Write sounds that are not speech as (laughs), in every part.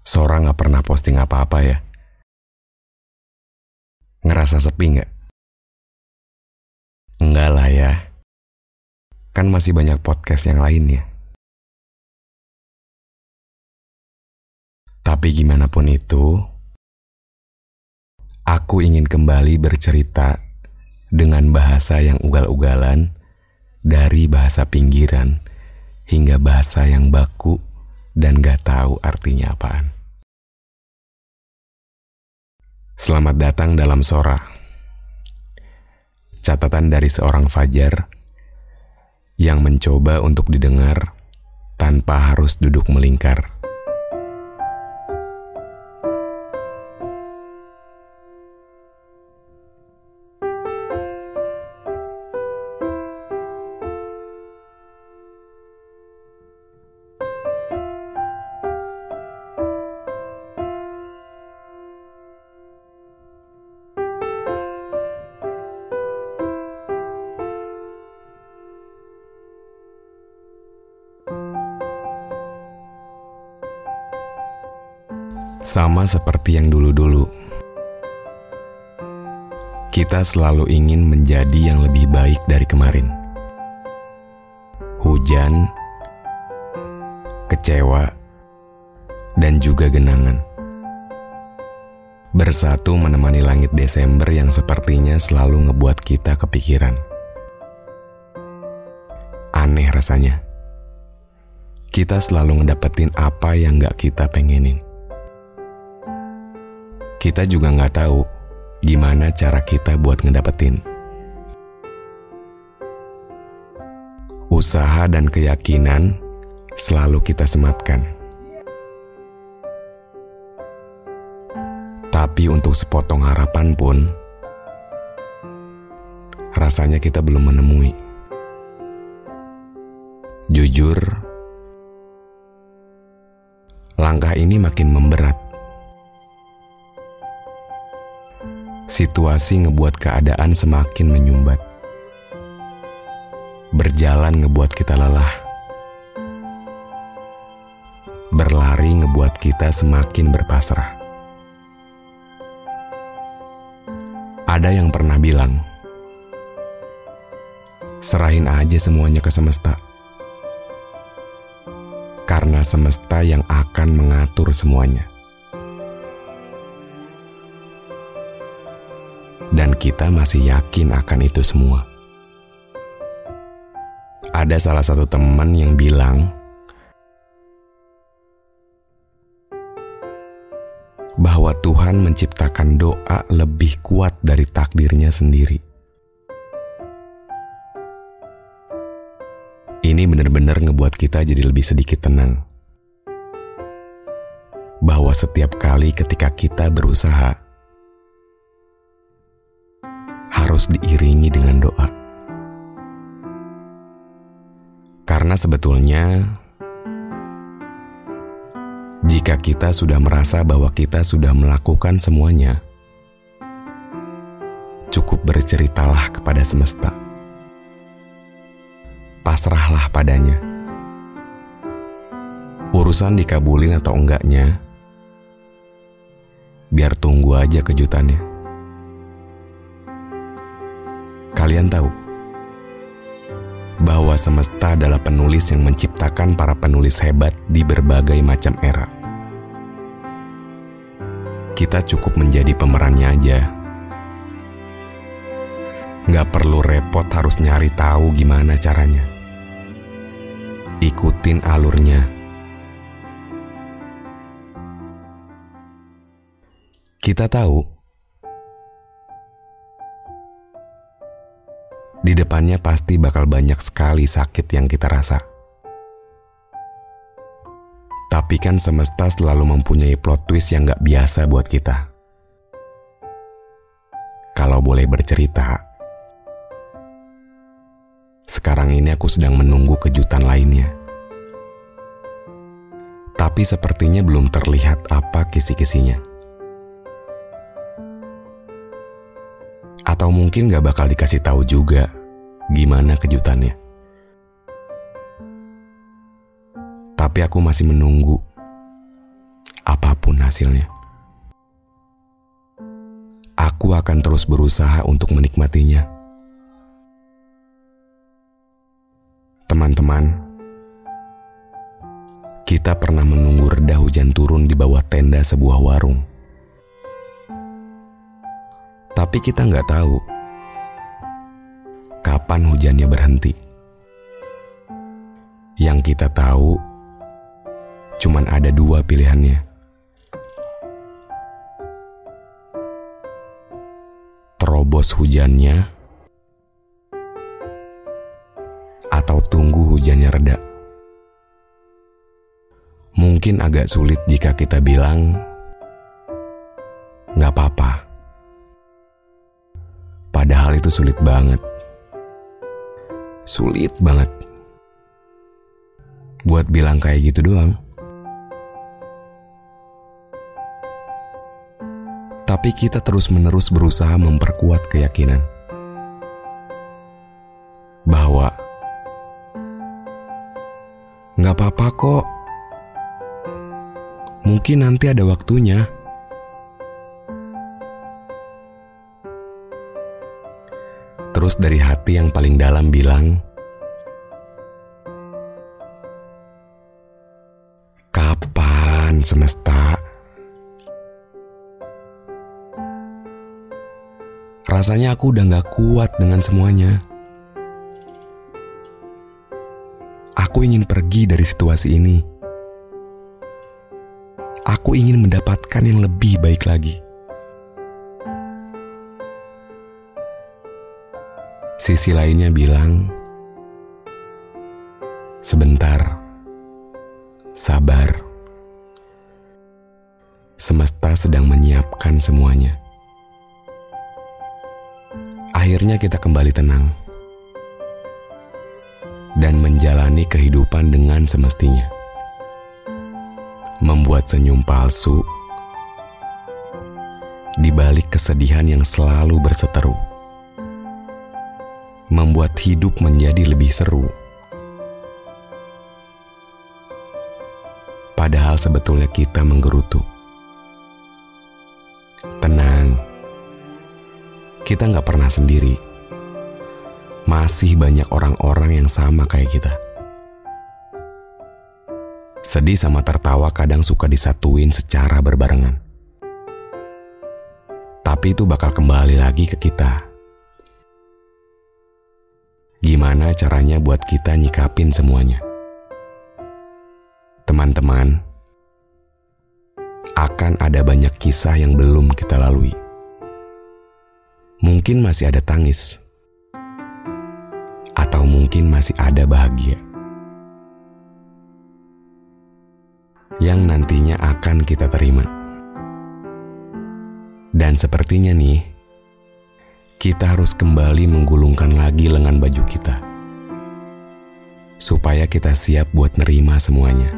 Sora nggak pernah posting apa-apa ya. Ngerasa sepi nggak? Enggak lah ya. Kan masih banyak podcast yang lain ya. Tapi gimana pun itu, aku ingin kembali bercerita dengan bahasa yang ugal-ugalan dari bahasa pinggiran hingga bahasa yang baku dan gak tahu artinya apaan. Selamat datang dalam Sora. Catatan dari seorang Fajar yang mencoba untuk didengar tanpa harus duduk melingkar. Sama seperti yang dulu-dulu, kita selalu ingin menjadi yang lebih baik dari kemarin. Hujan, kecewa, dan juga genangan bersatu menemani langit Desember yang sepertinya selalu ngebuat kita kepikiran. Aneh rasanya. Kita selalu ngedapetin apa yang gak kita pengenin kita juga nggak tahu gimana cara kita buat ngedapetin. Usaha dan keyakinan selalu kita sematkan. Tapi untuk sepotong harapan pun, rasanya kita belum menemui. Jujur, langkah ini makin memberat Situasi ngebuat keadaan semakin menyumbat. Berjalan ngebuat kita lelah. Berlari ngebuat kita semakin berpasrah. Ada yang pernah bilang, serahin aja semuanya ke semesta. Karena semesta yang akan mengatur semuanya. Dan kita masih yakin akan itu semua. Ada salah satu teman yang bilang bahwa Tuhan menciptakan doa lebih kuat dari takdirnya sendiri. Ini benar-benar ngebuat kita jadi lebih sedikit tenang. Bahwa setiap kali ketika kita berusaha, harus diiringi dengan doa. Karena sebetulnya, jika kita sudah merasa bahwa kita sudah melakukan semuanya, cukup berceritalah kepada semesta. Pasrahlah padanya. Urusan dikabulin atau enggaknya, biar tunggu aja kejutannya. Kalian tahu bahwa semesta adalah penulis yang menciptakan para penulis hebat di berbagai macam era. kita cukup menjadi pemerannya aja. Nggak perlu repot harus nyari tahu gimana caranya. Ikutin alurnya. Kita tahu di depannya pasti bakal banyak sekali sakit yang kita rasa. Tapi kan semesta selalu mempunyai plot twist yang gak biasa buat kita. Kalau boleh bercerita, sekarang ini aku sedang menunggu kejutan lainnya. Tapi sepertinya belum terlihat apa kisi-kisinya. Atau mungkin gak bakal dikasih tahu juga gimana kejutannya. tapi aku masih menunggu apa pun hasilnya. Aku akan terus berusaha untuk menikmatinya. Teman-teman, kita pernah menunggu reda hujan turun di bawah tenda sebuah warung. Tapi kita nggak tahu kapan hujannya berhenti. Yang kita tahu, cuman ada dua pilihannya. Terobos hujannya atau tunggu hujannya reda. Mungkin agak sulit jika kita bilang nggak apa-apa. Padahal itu sulit banget. Sulit banget. Buat bilang kayak gitu doang. tapi kita terus-menerus berusaha memperkuat keyakinan bahwa nggak apa-apa kok. Mungkin nanti ada waktunya. Terus dari hati yang paling dalam bilang, "Kapan semesta Rasanya aku udah gak kuat dengan semuanya. Aku ingin pergi dari situasi ini. Aku ingin mendapatkan yang lebih baik lagi. Sisi lainnya bilang, "Sebentar, sabar." Semesta sedang menyiapkan semuanya akhirnya kita kembali tenang dan menjalani kehidupan dengan semestinya. Membuat senyum palsu di balik kesedihan yang selalu berseteru. Membuat hidup menjadi lebih seru. Padahal sebetulnya kita menggerutu. kita nggak pernah sendiri. Masih banyak orang-orang yang sama kayak kita. Sedih sama tertawa kadang suka disatuin secara berbarengan. Tapi itu bakal kembali lagi ke kita. Gimana caranya buat kita nyikapin semuanya? Teman-teman, akan ada banyak kisah yang belum kita lalui mungkin masih ada tangis, atau mungkin masih ada bahagia yang nantinya akan kita terima. Dan sepertinya nih, kita harus kembali menggulungkan lagi lengan baju kita, supaya kita siap buat nerima semuanya.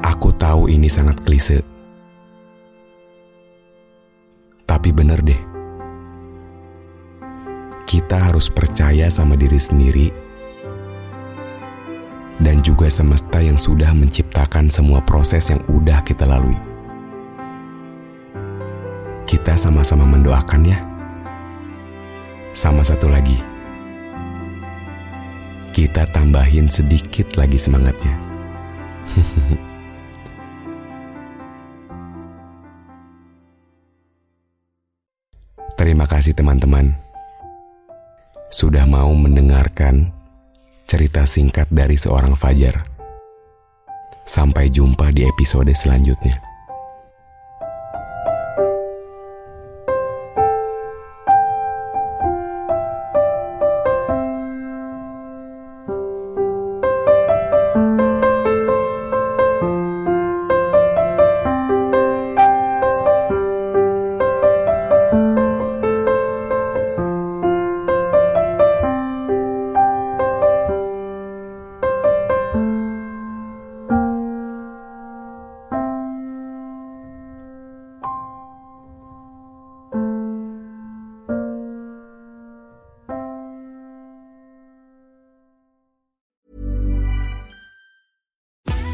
Aku tahu ini sangat klise tapi bener deh, kita harus percaya sama diri sendiri dan juga semesta yang sudah menciptakan semua proses yang udah kita lalui kita sama-sama mendoakan ya. Sama satu lagi. Kita tambahin sedikit lagi semangatnya. (laughs) Terima kasih teman-teman. Sudah mau mendengarkan cerita singkat dari seorang Fajar. Sampai jumpa di episode selanjutnya.